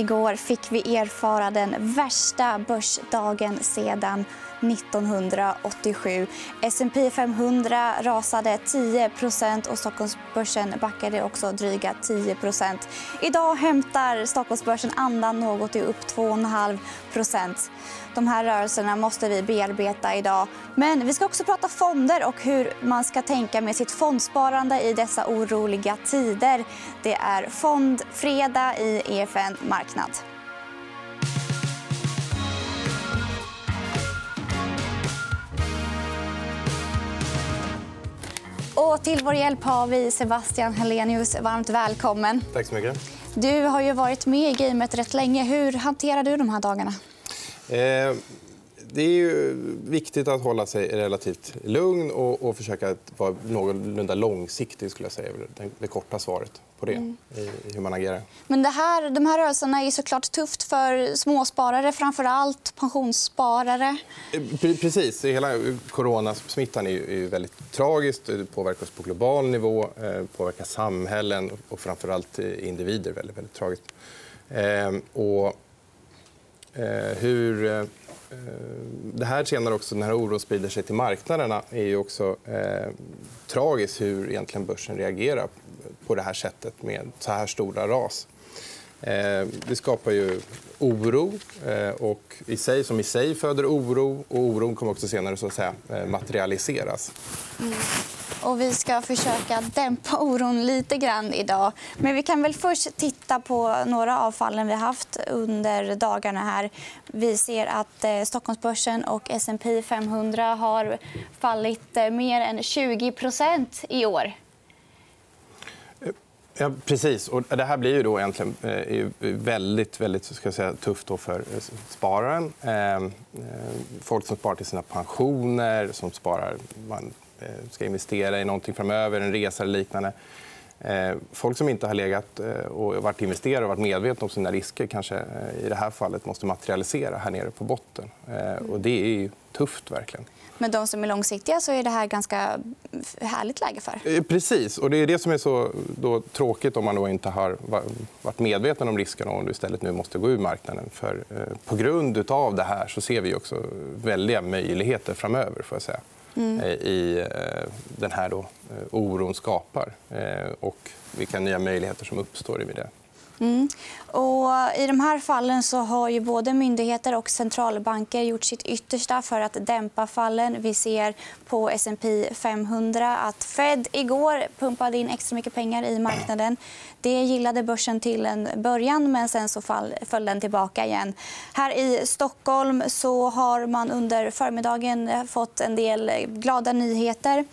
Igår fick vi erfara den värsta börsdagen sedan 1987. S&P 500 rasade 10% och Stockholmsbörsen backade också dryga 10% Idag hämtar Stockholmsbörsen andan något och är upp 2,5 De här rörelserna måste vi bearbeta idag. Men vi ska också prata fonder och hur man ska tänka med sitt fondsparande i dessa oroliga tider. Det är Fondfredag i EFN Marknad. Och till vår hjälp har vi Sebastian Helenius. Varmt välkommen. Tack så mycket. Du har ju varit med i gamet rätt länge. Hur hanterar du de här dagarna? Eh, det är viktigt att hålla sig relativt lugn och, och försöka vara någorlunda långsiktig. Skulle jag säga. Det, det korta svaret på det, mm. i hur man agerar. Men det här, de här rörelserna är såklart tufft för småsparare, framför allt pensionssparare. Eh, precis. Hela coronasmittan är väldigt tragiskt. Det påverkar oss på global nivå, eh, påverkar samhällen och framför allt individer. väldigt, väldigt tragiskt. Ehm, och hur Eh, Eh, det här senare också, när oron sprider sig till marknaderna är ju också eh, tragiskt hur egentligen börsen reagerar på det här sättet med så här stora ras. Eh, det skapar ju oro, eh, och i sig, som i sig föder oro. och Oron kommer också senare så att säga, eh, materialiseras. Mm. Och vi ska försöka dämpa oron lite grann idag. Men vi kan väl först titta på några av fallen vi har haft under dagarna. här. Vi ser att Stockholmsbörsen och S&P 500 har fallit mer än 20% i år. Ja, precis. Och det här blir ju då egentligen eh, väldigt, väldigt ska jag säga, tufft då för eh, spararen. Ehm, eh, folk som sparar till sina pensioner, som sparar man ska investera i någonting framöver, en resa eller liknande. Eh, folk som inte har legat eh, och varit investerare och varit medvetna om sina risker kanske i det här fallet måste materialisera här nere på botten. Och det är tufft. verkligen. Men de som är långsiktiga så är det här ganska härligt läge för. Precis. Och det är det som är så tråkigt om man då inte har varit medveten om riskerna och istället nu måste gå ur marknaden. För, på grund av det här så ser vi också väldiga möjligheter framöver. Får jag säga mm. Eh, i eh, den här då, eh, oron skapar och vilka nya möjligheter som uppstår i det. Mm. Och I de här fallen så har ju både myndigheter och centralbanker gjort sitt yttersta för att dämpa fallen. Vi ser på S&P 500 att Fed igår pumpade in extra mycket pengar i marknaden. Det gillade börsen till en början, men sen så föll den tillbaka igen. Här i Stockholm så har man under förmiddagen fått en del glada nyheter.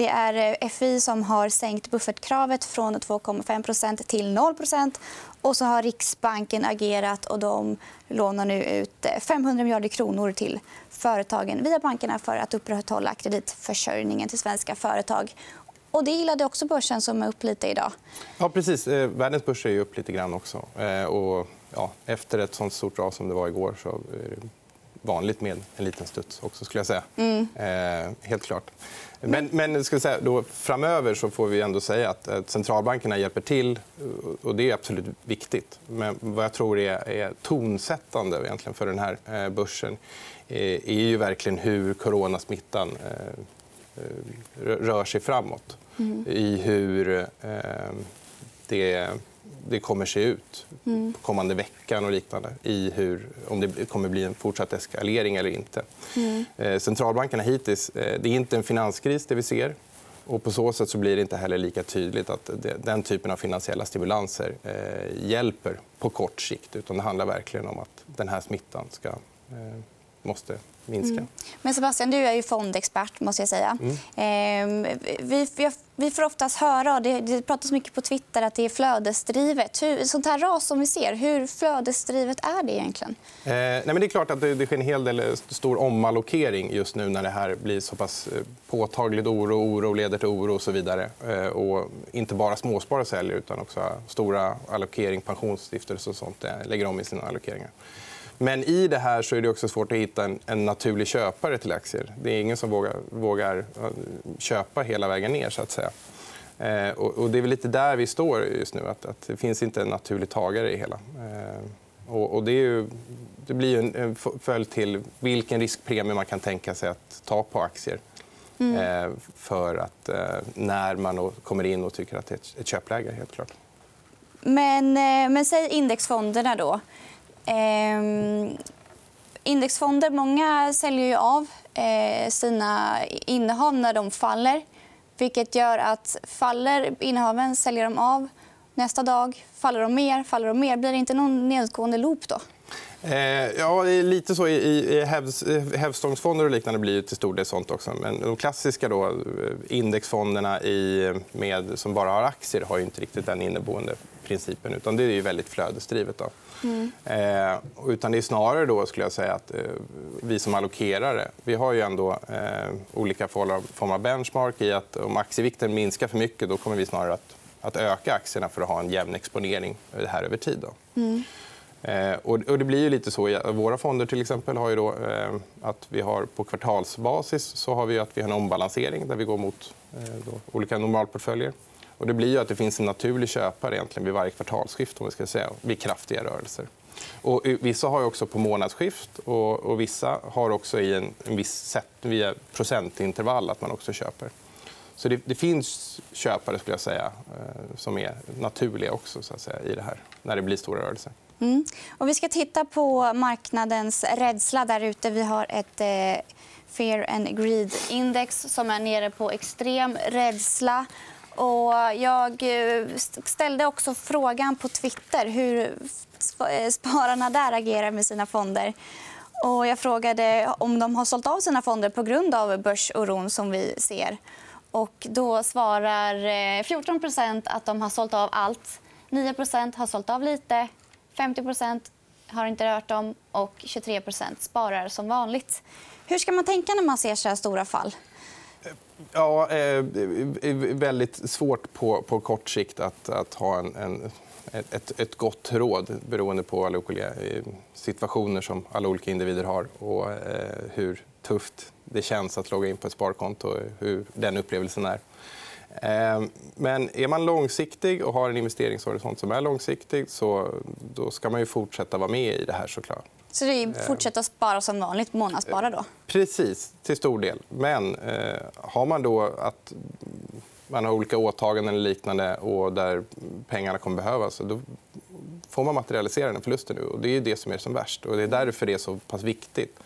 Det är FI som har sänkt buffertkravet från 2,5% till 0% och så har Riksbanken agerat och de lånar nu ut 500 miljarder kronor till företagen via bankerna för att upprätthålla kreditförsörjningen till svenska företag. Och det gillade också börsen, som är upp lite idag. Ja, precis. Eh, världens börser är upp lite grann också. Eh, och, ja, efter ett sånt stort ras som det var igår så är det vanligt med en liten studs också. Skulle jag säga. Mm. Eh, helt klart. Men, men ska säga, då, framöver så får vi ändå säga att, att centralbankerna hjälper till. och Det är absolut viktigt. Men vad jag tror är, är tonsättande egentligen för den här eh, börsen är, ju verkligen hur coronasmittan eh, eh rör sig framåt. Mm. I hur eh, det det kommer se ut mm. kommande veckan och liknande i hur, om det kommer bli en fortsatt eskalering eller inte. Mm. Eh, centralbankerna hittills, eh, det är inte en finanskris det vi ser. Och på så sätt så blir det inte heller lika tydligt att den typen av finansiella stimulanser eh, hjälper på kort sikt. Utan det handlar verkligen om att den här smittan ska, eh, måste minska. Mm. Men Sebastian, du är ju fondexpert. måste jag säga. Mm. Eh, vi, vi får oftast höra, och det, det pratas mycket på Twitter, att det är flödesdrivet. Hur, sånt här ras som vi ser, hur flödesdrivet är det egentligen? Eh, nej, men det är klart att det, det sker en hel del eh, stor omallokering just nu när det här blir så pass eh, påtagligt oro. Oro leder till oro och så vidare. Eh, och inte bara småsparare säljer utan också stora allokering, pensionsstiftelser och sånt eh, lägger om i sina allokeringar. Men i det här så är det också svårt att hitta en, en naturlig köpare till aktier. Det är ingen som vågar, vågar eh, köpa hela vägen ner. Så att säga. Eh, och, och det är väl lite där vi står just nu. Att, att det finns inte en naturlig tagare i hela. Eh, Och, och det, ju, det, blir en, en följd till vilken riskpremie man kan tänka sig att ta på aktier. Mm. Eh, för att, eh, när man kommer in och tycker att det är ett, köpläge. Helt klart. Men, men säg indexfonderna. då. Eh, indexfonder, många säljer ju av eh, sina innehav när de faller. Vilket gör att faller innehaven säljer de av. Nästa dag faller de mer. faller de mer. Blir det inte någon nedgående loop då? Eh, ja, lite så. I, i hävstångsfonder och liknande blir det till stor del sånt också. Men de klassiska då, eh, indexfonderna i, med, som bara har aktier har inte riktigt den inneboende principen. utan Det är ju väldigt flödesdrivet. Då. Mm. Eh, utan det är snarare då, skulle jag säga, att eh, vi som allokerare vi har ju ändå eh, olika former av benchmark i att om aktievikten minskar för mycket då kommer vi snarare att, att öka aktierna för att ha en jämn exponering här över tid. Då. Mm. Eh, och det blir ju lite så. Våra fonder till exempel har ju då, eh, att vi har på kvartalsbasis så har vi att vi har en ombalansering där vi går mot eh, olika normalportföljer. Och det blir ju att det finns en naturlig köpare egentligen vid varje kvartalsskift om vi ska säga, vid kraftiga rörelser. Och vissa har också på månadsskift och, och vissa har också i en, en viss sätt, via procentintervall att man också köper. Så det, det, finns köpare skulle jag säga, eh, som är naturliga också så att säga, i det här när det blir stora rörelser. Mm. Och vi ska titta på marknadens rädsla där ute. Vi har ett eh, Fear and Greed-index som är nere på extrem rädsla. Och jag eh, ställde också frågan på Twitter hur eh, spararna där agerar med sina fonder. Och jag frågade om de har sålt av sina fonder på grund av börsoron som vi ser. Och då svarar eh, 14 att de har sålt av allt. 9% har sålt av lite 50% har inte rört dem och 23% sparar som vanligt. Hur ska man tänka när man ser så här stora fall? Ja, eh, väldigt svårt på, på kort sikt att, att ha en, en ett, ett gott råd beroende på alla olika eh, situationer som alla olika individer har och eh, hur tufft det känns att logga in på ett sparkonto och hur den upplevelsen är. Ehm, men är man långsiktig och har en investeringshorisont som är långsiktig så då ska man ju fortsätta vara med i det här. såklart. Så det är ehm. fortsätta spara som vanligt, månadsspara? Då? Precis, till stor del. Men eh, har man då att man har olika åtaganden eller liknande och där pengarna kommer behövas då får man materialisera den förlusten nu. Och det är det som är som värst. Och det är därför det är så pass viktigt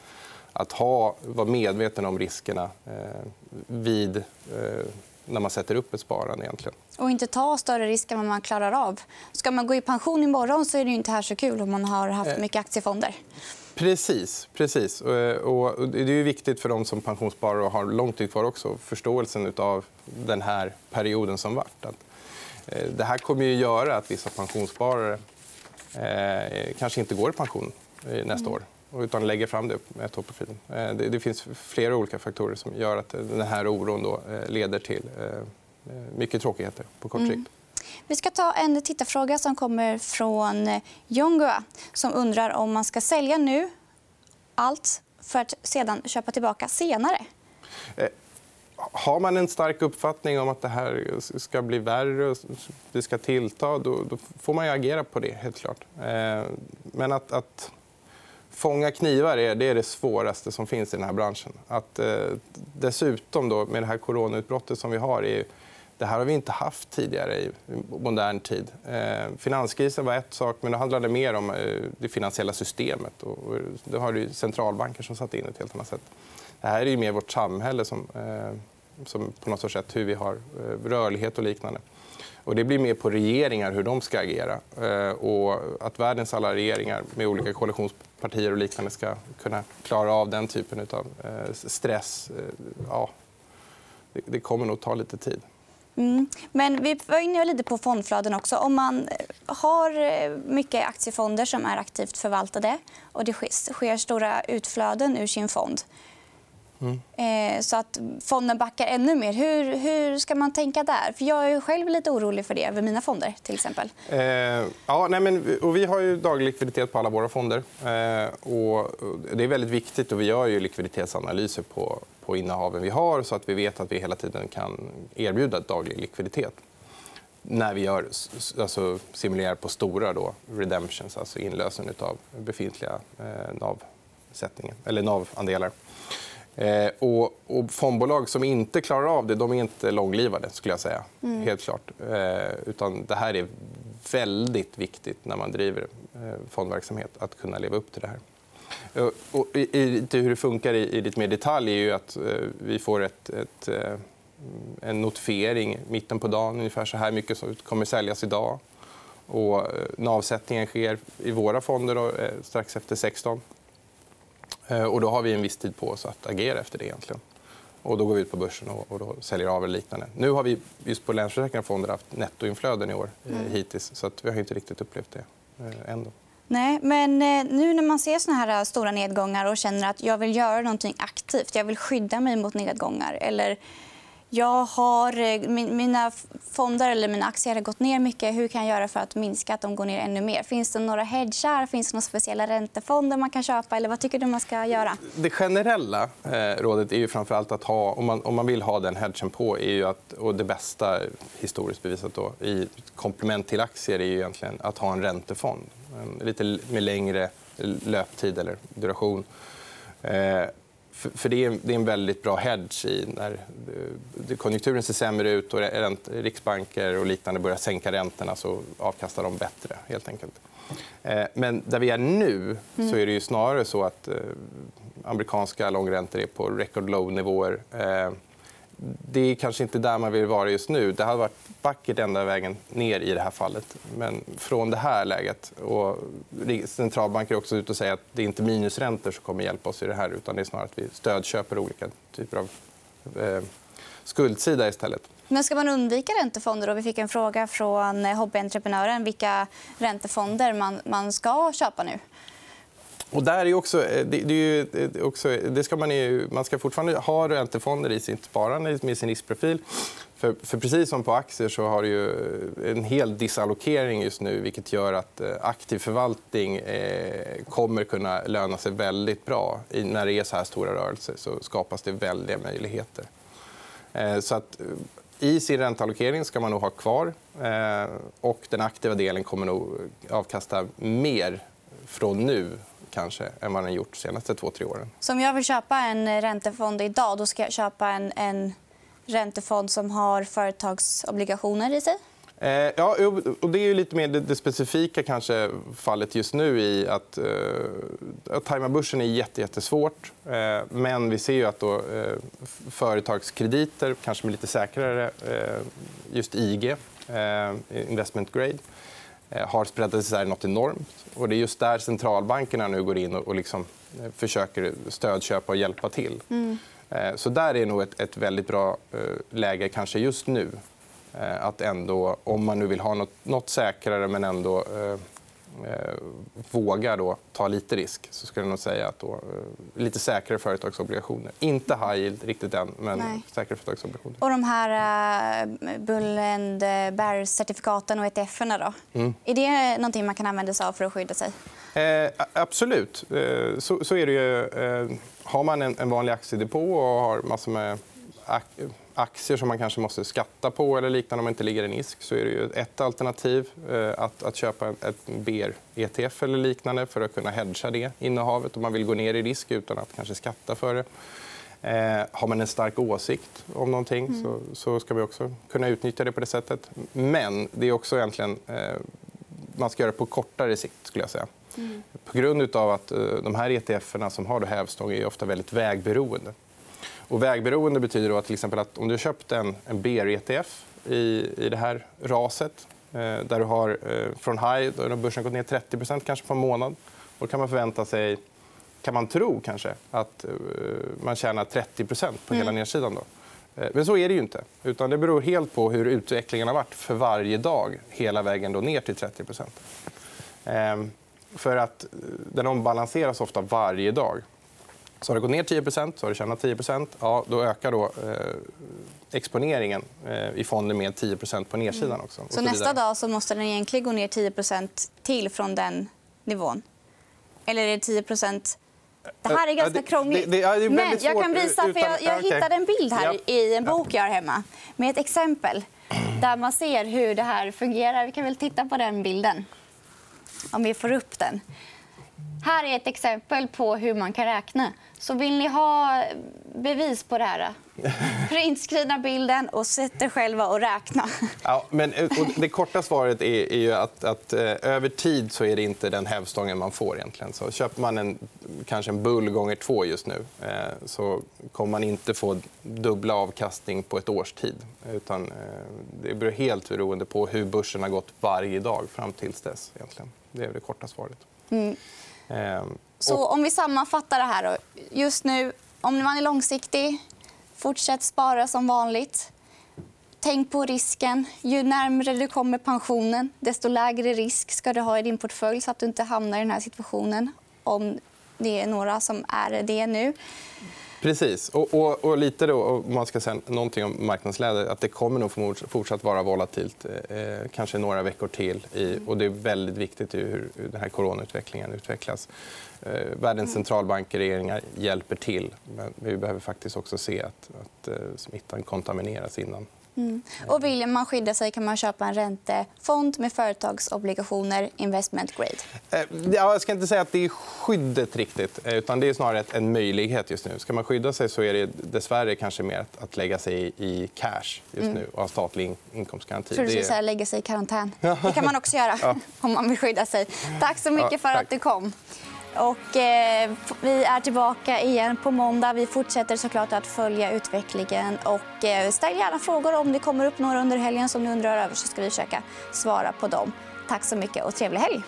att ha, vara medveten om riskerna eh, vid eh, när man sätter upp ett sparande. Egentligen. Och inte ta större risk än vad man klarar av. Ska man gå i pension imorgon så är det inte här så kul om man har haft eh. mycket aktiefonder. Precis. precis. Och det är viktigt för de som pensionssparar och har lång tid kvar också. Förståelsen av den här perioden som varit. Eh, det här kommer att göra att vissa pensionssparare eh, kanske inte går i pension nästa mm. år utan lägger fram det med topprofilen. Eh, det finns flera olika faktorer som gör att den här oron då eh, leder till eh, mycket tråkigheter på kort mm. sikt. Mm. Vi ska ta en tittarfråga som kommer från Jongua som undrar om man ska sälja nu allt för att sedan köpa tillbaka senare. Har man en stark uppfattning om att det här ska bli värre och det ska tillta då, får man agera på det. helt klart. Men att, att Fånga knivar är det, är det svåraste som finns i den här branschen. Att, eh, dessutom då, med det här coronautbrottet som vi har är, det här har vi inte haft tidigare i modern tid. Eh, finanskrisen var ett sak, men det handlade mer om eh, det finansiella systemet. Och, och då har du centralbanker som satt in ett helt annat sätt. Det här är mer vårt samhälle som, eh, som på något sätt hur vi har eh, rörlighet och liknande. Och det blir mer på regeringar hur de ska agera. Eh, och att världens alla regeringar med olika partier och liknande ska kunna klara av den typen av eh, stress, eh, ja, det kommer nog ta lite tid. Mm. Men vi var inne lite på fondflöden också. Om man eh, har mycket aktiefonder som är aktivt förvaltade och det sker stora utflöden ur sin fond Mm. Så att fonden backar ännu mer. Hur, hur ska man tänka där? För jag är själv lite orolig för det över mina fonder. till exempel. Eh, ja, nej, men, och vi har ju daglig likviditet på alla våra fonder. Eh, och det är väldigt viktigt. och Vi gör ju likviditetsanalyser på, på innehaven vi har så att vi vet att vi hela tiden kan erbjuda daglig likviditet. när vi gör, alltså, simulerar på stora då, redemptions, alltså inlösen av befintliga eh, NAV-andelar. NAV Eh, och, och fondbolag som inte klarar av det de är inte långlivade. skulle jag säga. Mm. Helt klart. Eh, utan det här är väldigt viktigt när man driver eh, fondverksamhet, att kunna leva upp till det här. Eh, och i, i, hur det funkar i, i lite mer detalj är ju att eh, vi får ett, ett eh, en notifiering mitten på dagen. Ungefär så här mycket som kommer säljas idag. Och avsättningen sker i våra fonder då, strax efter 16. Och då har vi en viss tid på oss att agera efter det. egentligen. Och då går vi ut på börsen och, säljer av eller liknande. Nu har vi just på Länsförsäkringar fonder haft nettoinflöden i år mm. hittills. Så att vi har inte riktigt upplevt det eh, än. Nej, men nu när man ser såna här stora nedgångar och känner att jag vill göra något aktivt, jag vill skydda mig mot nedgångar eller jag har, eh, mina fonder eller mina aktier har gått ner mycket. Hur kan jag göra för att minska att de går ner ännu mer? Finns det några hedgar? Finns det några speciella räntefonder man kan köpa? Eller vad tycker du man ska göra? Det generella eh, rådet är ju framför allt att ha, om man, om man vill ha den hedgen på, är ju att, och det bästa historiskt bevisat då, i komplement till aktier är ju egentligen att ha en räntefond. Lite med längre löptid eller duration. Eh, Eh, för det är, en väldigt bra hedge i när konjunkturen ser sämre ut och riksbanker och liknande börjar sänka räntorna så avkastar de bättre. helt enkelt. Eh, men där vi är nu så är det ju snarare så att eh, amerikanska långräntor är på record low-nivåer. Det är kanske inte där man vill vara just nu. Det hade varit vackert ända vägen ner i det här fallet. Men från det här läget... Och centralbanker är också ute och säger att det är inte minusräntor som kommer hjälpa oss i det här utan det är snarare att vi stödköper olika typer av eh, skuldsida istället. Men ska man undvika räntefonder? Då? Vi fick en fråga från eh, hobbyentreprenören vilka räntefonder man, man ska köpa nu. Och där är också, eh, det, det är eh, också, det ska man, ju, man ska fortfarande ha räntefonder i sitt sparande med sin riskprofil. För, för, precis som på aktier så har du en hel disallokering just nu vilket gör att eh, aktiv förvaltning eh, kommer kunna löna sig väldigt bra. När det är så här stora rörelser så skapas det väldiga möjligheter. Eh, så att, i sin ränteallokering ska man nog ha kvar. Eh, och den aktiva delen kommer nog avkasta mer från nu kanske än vad den gjort de senaste två, tre åren. Så om jag vill köpa en räntefond idag då ska jag köpa en, en räntefond som har företagsobligationer i sig? Eh, ja, och det är lite mer det specifika kanske fallet just nu. i Att, eh, att tajma börsen är jättesvårt. Eh, men vi ser ju att då, eh, företagskrediter, kanske med lite säkrare eh, just IG, eh, investment grade Eh, har spreadat isär nåt enormt. Och det är just där centralbankerna nu går in och liksom eh, försöker stödköpa och hjälpa till. Mm. Eh, så där är nog ett, ett väldigt bra läge kanske just nu. Att ändå, om man nu vill ha nåt säkrare men ändå eh, vågar då ta lite risk så skulle jag nog säga att då, eh, lite säkrare företagsobligationer. Inte high yield riktigt än, men Nej. säkrare företagsobligationer. Och de här eh, Bull and Bear-certifikaten och ETFerna då? Mm. Är det någonting man kan använda sig av för att skydda sig? Eh, absolut. Eh, så, så, är det ju. Eh, har man en, en vanlig aktiedepå och har massor med aktier som man kanske måste skatta på eller liknande om man inte ligger i NISK så är det ett alternativ eh, att, att köpa ett BR-ETF eller liknande för att kunna hedga det innehavet om man vill gå ner i risk utan att kanske skatta för det. Eh, har man en stark åsikt om någonting mm. så, så ska vi också kunna utnyttja det på det sättet. Men det är också egentligen... Eh, man ska göra det på kortare sikt. skulle jag säga. Mm. På grund av att eh, de här ETF som har hävstång är ofta väldigt vägberoende. Och vägberoende betyder då att, till exempel att om du har köpt en, en BR-ETF i, i det här raset eh, där du har eh, från high, då har börsen gått ner 30 kanske på en månad. Då kan man förvänta sig, kan man tro kanske, att eh, man tjänar 30% på hela mm. nedsidan. Då. Men så är det ju inte. Utan det beror helt på hur utvecklingen har varit för varje dag hela vägen då ner till 30% ehm, För att den ombalanseras ofta varje dag. Så har det gått ner 10% så har du tjänat 10 ja, då ökar då, eh, exponeringen eh, i fonden med 10% på nedsidan. Mm. Också, så, så nästa dag så måste den egentligen gå ner 10% till från den nivån? Eller är det 10% det här är ganska krångligt. Det, det, men jag kan visa, för jag, jag hittade en bild här i en bok jag har hemma med ett exempel. där man ser hur det här fungerar. Vi kan väl titta på den bilden, om vi får upp den. Här är ett exempel på hur man kan räkna. Så vill ni ha bevis på det här, printskrina bilden och sätt er själva och räkna. Ja, men, eh, det korta svaret är, är ju att, att eh, över tid så är det inte den hävstången man får. egentligen. Så köper man en, kanske en bull gånger två just nu eh, så kommer man inte få dubbla avkastning på ett års tid. Utan, eh, det beror helt beroende på hur börsen har gått varje dag fram till dess. Egentligen. Det är det korta svaret. Mm. Ehm, så om vi sammanfattar det här. Då. Just nu, om man är långsiktig, fortsätt spara som vanligt. Tänk på risken. Ju närmare du kommer pensionen, desto lägre risk ska du ha i din portfölj så att du inte hamnar i den här situationen om det är några som är det nu. Precis. Och, och, och lite då, om man ska säga någonting om marknadsläget, att det kommer nog fortsatt vara volatilt, eh, kanske några veckor till. I, och det är väldigt viktigt hur den här coronautvecklingen utvecklas. Eh, världens centralbanker och regeringar hjälper till. Men vi behöver faktiskt också se att, att eh, smittan kontamineras innan. Mm. Och vill man skydda sig kan man köpa en räntefond med företagsobligationer investment grade. Eh, jag ska inte säga att det är skyddet riktigt. Eh, utan det är snarare en möjlighet just nu. Ska man skydda sig så är det dessvärre kanske mer att lägga sig i cash just mm. nu och ha statlig inkomstgaranti. Tror du skulle lägga sig i karantän. Det kan man också göra om man vill skydda sig. Tack så mycket för att du kom. Och, eh, vi är tillbaka igen på måndag. Vi fortsätter såklart att följa utvecklingen. Och, eh, ställ gärna frågor om det kommer upp några under helgen som ni undrar över så ska vi försöka svara på dem. Tack så mycket och trevlig helg.